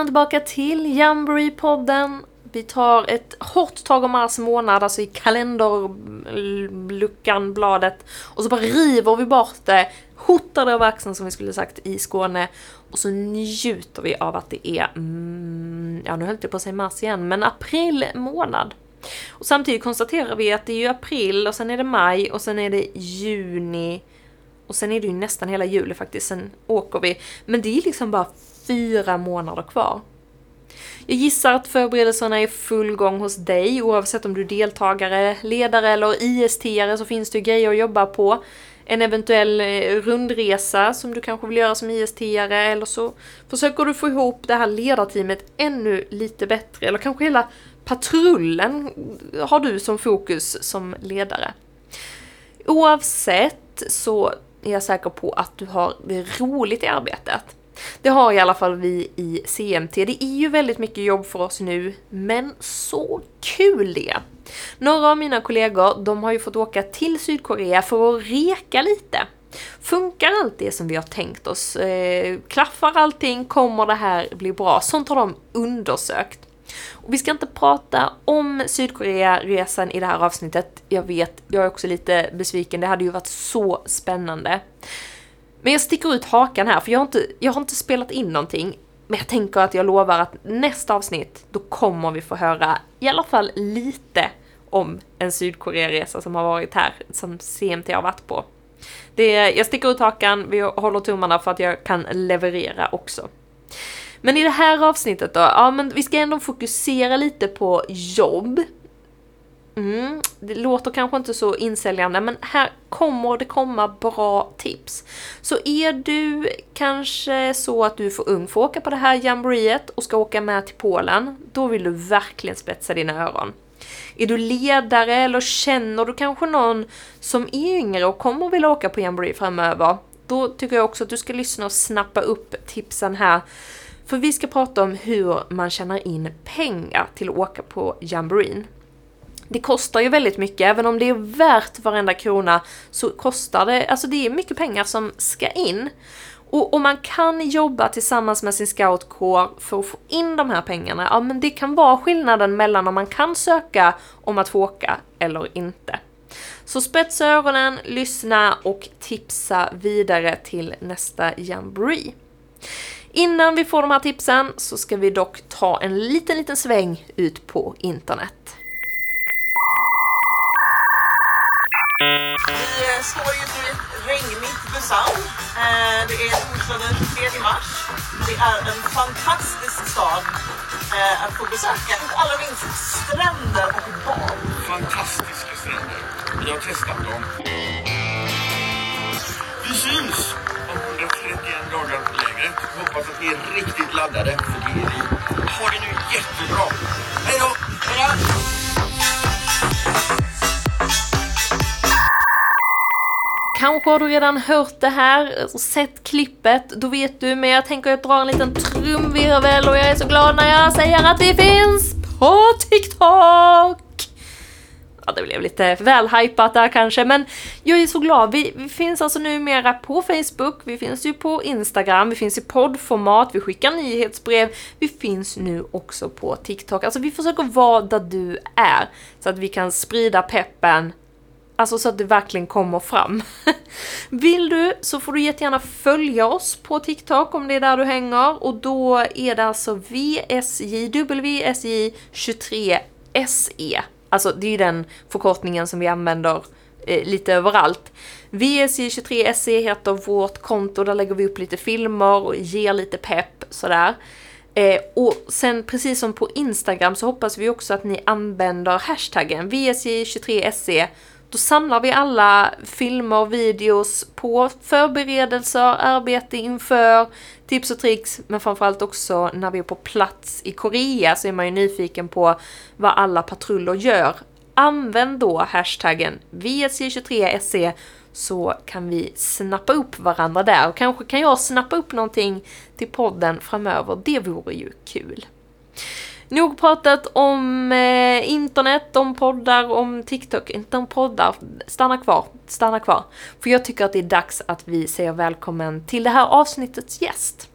välkomna tillbaka till Jamboree-podden. Vi tar ett hårt tag om mars månad, alltså i kalenderluckan, bladet. Och så bara river vi bort det, hotar det över axeln som vi skulle sagt i Skåne. Och så njuter vi av att det är, mm, ja nu höll jag på att säga mars igen, men april månad. Och samtidigt konstaterar vi att det är ju april och sen är det maj och sen är det juni. Och sen är det ju nästan hela juli faktiskt, sen åker vi. Men det är liksom bara fyra månader kvar. Jag gissar att förberedelserna är full gång hos dig oavsett om du är deltagare, ledare eller IST-are så finns det ju grejer att jobba på. En eventuell eh, rundresa som du kanske vill göra som IST-are eller så försöker du få ihop det här ledarteamet ännu lite bättre eller kanske hela patrullen har du som fokus som ledare. Oavsett så är jag säker på att du har det roligt i arbetet. Det har i alla fall vi i CMT. Det är ju väldigt mycket jobb för oss nu, men så kul det! Några av mina kollegor, de har ju fått åka till Sydkorea för att reka lite. Funkar allt det som vi har tänkt oss? Eh, klaffar allting? Kommer det här bli bra? Sånt har de undersökt. Och vi ska inte prata om Sydkorea-resan i det här avsnittet. Jag vet, jag är också lite besviken. Det hade ju varit så spännande. Men jag sticker ut hakan här, för jag har inte, jag har inte spelat in någonting. Men jag tänker att jag lovar att nästa avsnitt, då kommer vi få höra i alla fall lite om en Sydkorea-resa som har varit här, som CMT har varit på. Det, jag sticker ut hakan, vi håller tummarna för att jag kan leverera också. Men i det här avsnittet då, ja men vi ska ändå fokusera lite på jobb. Mm, det låter kanske inte så insäljande, men här kommer det komma bra tips. Så är du kanske så att du är för ung för att åka på det här jamboreet och ska åka med till Polen, då vill du verkligen spetsa dina öron. Är du ledare eller känner du kanske någon som är yngre och kommer vilja åka på jamboree framöver, då tycker jag också att du ska lyssna och snappa upp tipsen här för vi ska prata om hur man tjänar in pengar till att åka på jamboreen. Det kostar ju väldigt mycket, även om det är värt varenda krona så kostar det, alltså det är mycket pengar som ska in. Och om man kan jobba tillsammans med sin scoutkår för att få in de här pengarna, ja men det kan vara skillnaden mellan om man kan söka om att få åka eller inte. Så spetsa öronen, lyssna och tipsa vidare till nästa jamboree. Innan vi får de här tipsen så ska vi dock ta en liten, liten sväng ut på internet. Vi eh, står ju i ett regnigt Busan. Eh, det är torsdagen den 23 mars. Det är en fantastisk stad eh, att få besöka. Inte alla minst stränder och bad. Fantastiska stränder. Vi har testat dem. Vi syns om 131 dagar på lägret. Hoppas att ni är riktigt laddade, för det är vi. Kanske har du redan hört det här, sett klippet, då vet du, men jag tänker att jag drar en liten trumvirvel och jag är så glad när jag säger att vi finns på TikTok! Ja, det blev lite väl hypat där kanske, men jag är så glad. Vi, vi finns alltså numera på Facebook, vi finns ju på Instagram, vi finns i poddformat, vi skickar nyhetsbrev, vi finns nu också på TikTok. Alltså vi försöker vara där du är, så att vi kan sprida peppen Alltså så att det verkligen kommer fram. Vill du så får du jättegärna följa oss på TikTok om det är där du hänger och då är det alltså VSJ, WSJ23SE. Alltså det är ju den förkortningen som vi använder eh, lite överallt. VSJ23SE heter vårt konto, där lägger vi upp lite filmer och ger lite pepp sådär. Eh, och sen precis som på Instagram så hoppas vi också att ni använder hashtaggen VSJ23SE då samlar vi alla filmer, och videos på förberedelser, arbete inför, tips och tricks, men framförallt också när vi är på plats i Korea så är man ju nyfiken på vad alla patruller gör. Använd då hashtaggen VSJ23SE så kan vi snappa upp varandra där och kanske kan jag snappa upp någonting till podden framöver. Det vore ju kul. Nog pratat om eh, internet, om poddar, om TikTok. Inte om poddar. Stanna kvar, stanna kvar. För jag tycker att det är dags att vi säger välkommen till det här avsnittets gäst.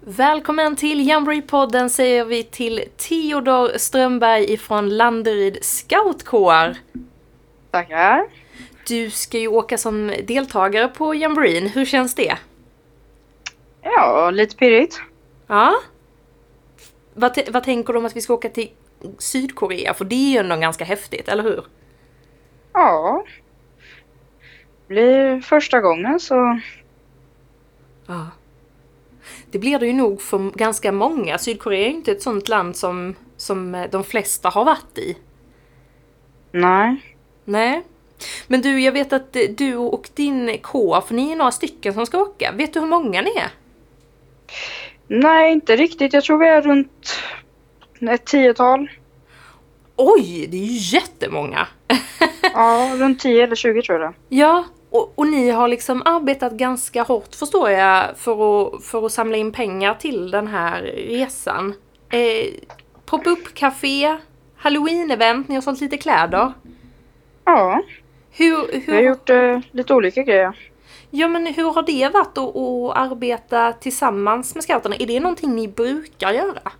Välkommen till Jamboree-podden säger vi till Theodor Strömberg ifrån Landeryd Scoutkår. Tackar. Du ska ju åka som deltagare på Jamboreen, hur känns det? Ja, lite pirrigt. Ja? Vad, vad tänker du om att vi ska åka till Sydkorea? För det är ju ändå ganska häftigt, eller hur? Ja. Blir första gången så Ja. Det blir det ju nog för ganska många. Sydkorea är ju inte ett sånt land som, som eh, de flesta har varit i. nej. Nej. Men du, jag vet att eh, du och din K, för ni är några stycken som ska åka. Vet du hur många ni är? Nej, inte riktigt. Jag tror vi är runt ett tiotal. Oj, det är ju jättemånga! Ja, runt 10 eller 20 tror jag Ja, och, och ni har liksom arbetat ganska hårt förstår jag för att, för att samla in pengar till den här resan. Eh, Pop-up café, halloween-event, ni har sålt lite kläder. Ja, Hur, vi har hur, gjort eh, lite olika grejer. Ja, men hur har det varit att, att arbeta tillsammans med scouterna? Är det någonting ni brukar göra?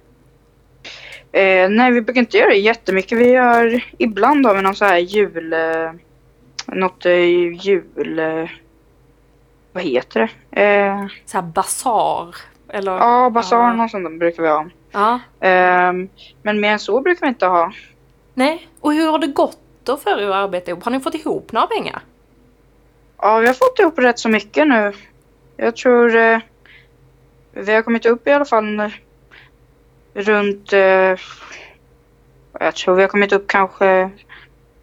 Eh, nej, vi brukar inte göra det jättemycket. Vi gör, ibland har vi någon så här jul... Eh, något eh, jul... Eh, vad heter det? Eh, Så här basar? Eller? ja, basar Ja. något sånt brukar vi ha. Ehm, men mer än så brukar vi inte ha. Nej, och hur har det gått då för er att arbeta ihop? Har ni fått ihop några pengar? Ja, vi har fått ihop rätt så mycket nu. Jag tror eh, vi har kommit upp i alla fall eh, runt... Eh, jag tror vi har kommit upp kanske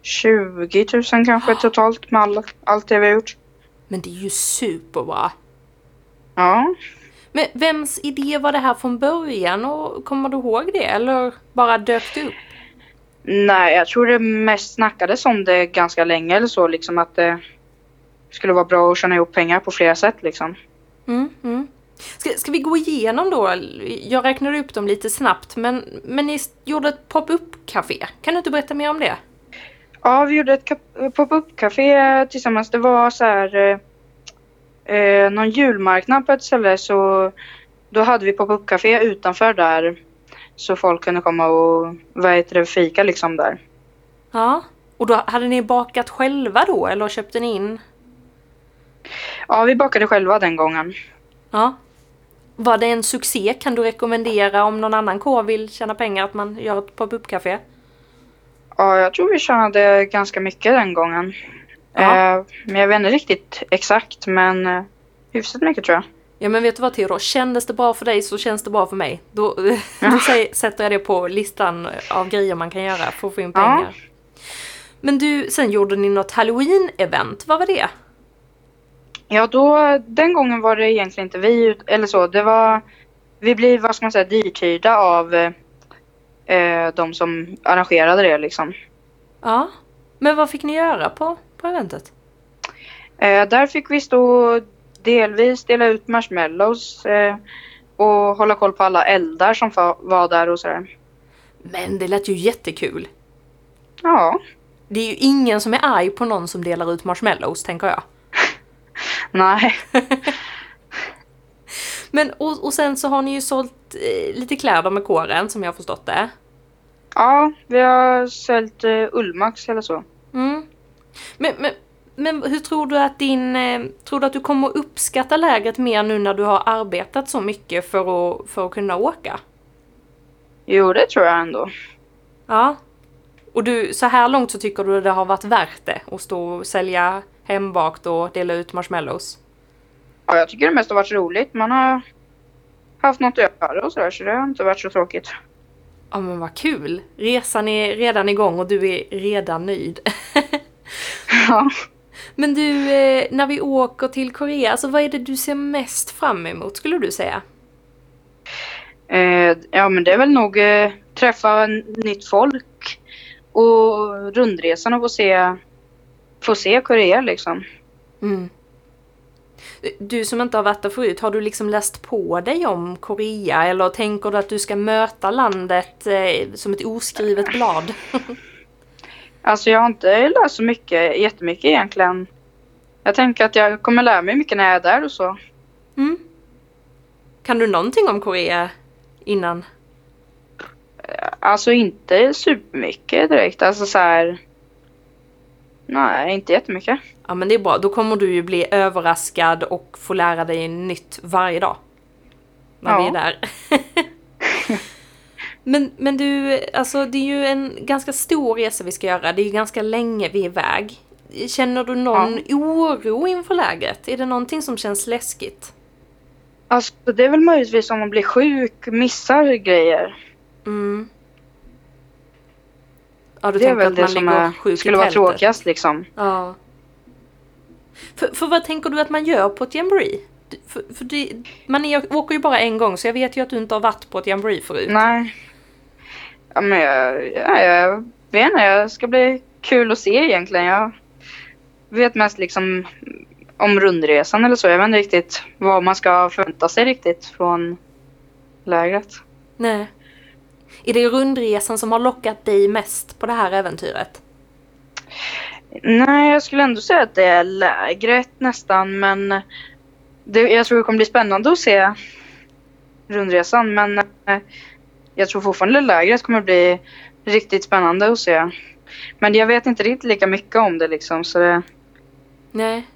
20 000 kanske totalt med all, allt det vi har gjort. Men det är ju superbra! Ja, Men vems idé var det här från början och kommer du ihåg det eller bara dök det upp? nej, jag tror det mest snackades om det ganska länge eller så liksom att det skulle vara bra att tjäna ihop pengar på flera sätt liksom. Mm, mm. Ska, ska vi gå igenom då? Jag räknade upp dem lite snabbt men, men ni gjorde ett pop-up café. Kan du inte berätta mer om det? Ja, vi gjorde ett kap- pop-up-café tillsammans. Det var så här eh, eh, någon julmarknad på ett ställe så då hade vi pop-up-café utanför där så folk kunde komma och vad heter det, fika liksom där. Ja. Och då hade ni bakat själva då eller köpte ni in? Ja, vi bakade själva den gången. Ja. Var det en succé? Kan du rekommendera om någon annan kår vill tjäna pengar att man gör ett pop-up café? Ja, jag tror vi tjänade ganska mycket den gången. Ja. Eh, men jag vet inte riktigt exakt men eh, hyfsat mycket tror jag. Ja men vet du vad Theodor, kändes det bra för dig så känns det bra för mig. Då, då säger, sätter jag det på listan av grejer man kan göra för att få in Ja. pengar. Men du, sen gjorde ni något halloween-event, vad var det? Ja, då, den gången var det egentligen inte vi, eller så. Det var, vi blev, vad ska man säga, dyrtyrda av eh, de som arrangerade det liksom. Ja. Men vad fick ni göra på, på eventet? Eh, där fick vi stå delvis dela ut marshmallows eh, och hålla koll på alla eldar som var där och sådär. Men det lät ju jättekul. Ja, Det är ju ingen som är arg på någon som delar ut marshmallows, tänker jag. Nej. Men och, och sen så har ni ju sålt eh, lite kläder med kåren, som jag har förstått det. Ja, vi har sålt eh, Ullmax eller så. Mm. Men, men, men hur tror du att din... Eh, tror du att du kommer att uppskatta lägret mer nu när du har arbetat så mycket för att, för att kunna åka? Jo, det tror jag ändå. Ja. Och du, så här långt så tycker du det har varit värt det att stå och sälja hembakt och dela ut marshmallows? Ja, jag tycker det mest har varit roligt. Man har haft något att göra och sådär så det har inte varit så tråkigt. Ja men vad kul! Resan är redan igång och du är redan nöjd. Ja. men du, eh, när vi åker till Korea, alltså vad är det du ser mest fram emot skulle du säga? Eh, ja, men det är väl nog eh, träffa nytt folk och rundresan och få se, få se Korea liksom. Mm. Du som inte har varit där förut, har du liksom läst på dig om Korea eller tänker du att du ska möta landet eh, som ett oskrivet blad? Alltså jag har inte läst så mycket, jättemycket egentligen. Jag tänker att jag kommer lära mig mycket när jag är där och så. Mm. Kan du någonting om Korea innan? Alltså inte supermycket direkt. Alltså så här. Nej, inte jättemycket. Ja men det är bra, då kommer du ju bli överraskad och få lära dig nytt varje dag. När Ja. vi är där. men, men du, alltså det är ju en ganska stor resa vi ska göra. Det är ju ganska länge vi är iväg. Känner du någon oro inför läget? Är det någonting som känns läskigt? Alltså det är väl möjligtvis om man blir sjuk, missar grejer. Mm. Ja, du det är tänker väl att det man som är, skulle vara tråkigast liksom. Ja. För, för vad tänker du att man gör på ett jamboree? För, för det, man är, åker ju bara en gång så jag vet ju att du inte har varit på ett jamboree förut. Nej. Ja, men jag, ja, jag vet inte, det ska bli kul att se egentligen. Jag vet mest liksom om rundresan eller så. Jag vet inte riktigt vad man ska förvänta sig riktigt från lägret. Nej. Är det rundresan som har lockat dig mest på det här äventyret? Nej, jag skulle ändå säga att det är lägret nästan, men det, jag tror det kommer bli spännande att se rundresan. Men eh, jag tror fortfarande lägret kommer bli riktigt spännande att se. Men jag vet inte riktigt lika mycket om det liksom, så det, Nej.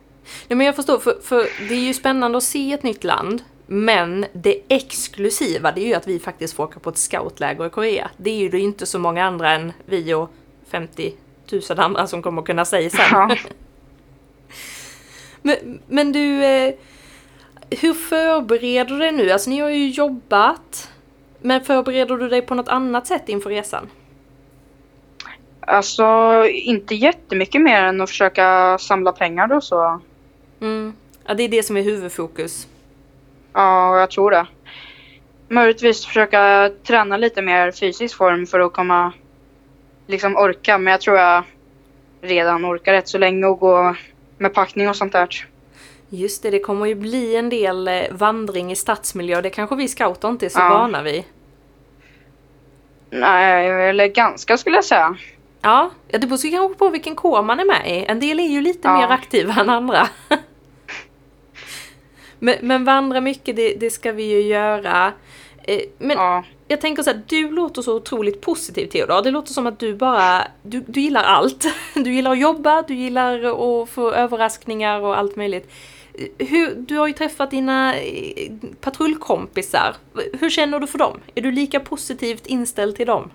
Nej men jag förstår, för, för det är ju spännande att se ett nytt land. Men det exklusiva det är ju att vi faktiskt får åka på ett scoutläger i Korea. Det är ju det inte så många andra än vi och 50 000 andra som kommer kunna säga sen. ja. Men, men du, eh, hur förbereder du dig nu? Alltså ni har ju jobbat. Men förbereder du dig på något annat sätt inför resan? Alltså inte jättemycket mer än att försöka samla pengar och så. Mm. Ja, det är det som är huvudfokus. Ja, jag tror det. Möjligtvis försöka träna lite mer fysisk form för att komma liksom orka. Men jag tror jag redan orkar rätt så länge och gå med packning och sånt där. Just det, det kommer ju bli en del eh, vandring i stadsmiljö. Det kanske vi scouter inte är så Ja. vana vid. Nej, eller ganska skulle jag säga. Ja, det beror kanske på vilken kår man är med i. En del är ju lite Ja. mer aktiva än andra. men, men vandra mycket, det, det ska vi ju göra. Eh, Men Ja. jag tänker så här, du låter så otroligt positiv Theodor. Det låter som att du bara, du, du gillar allt. Du gillar att jobba, du gillar att få överraskningar och allt möjligt. Hur, du har ju träffat dina eh, patrullkompisar. Hur känner du för dem? Är du lika positivt inställd till dem?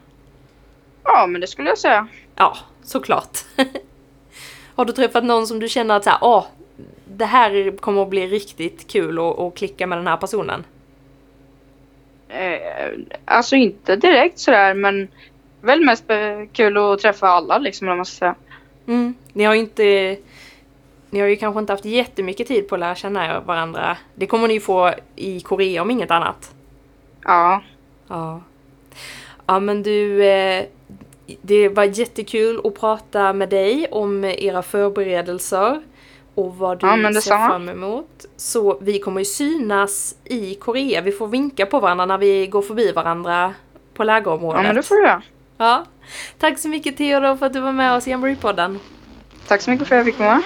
ja, men det skulle jag säga. Ja, såklart. har du träffat någon som du känner att så här, åh, det här kommer att bli riktigt kul att klicka med den här personen? Eh, alltså inte direkt sådär, men väl mest kul att träffa alla liksom, om man ska säga. Mm. Ni har ju inte... Ni har ju kanske inte haft jättemycket tid på att lära känna varandra. Det kommer ni ju få i Korea om inget annat. Ja, Ja. Ja men du, eh, det var jättekul att prata med dig om era förberedelser och vad du Ja, ser fram emot. Så vi kommer ju synas i Korea. Vi får vinka på varandra när vi går förbi varandra på lägerområdet. ja men det får du göra. Ja. Tack så mycket Theodor för att du var med oss i Jamboree-podden. Tack så mycket för att jag fick med.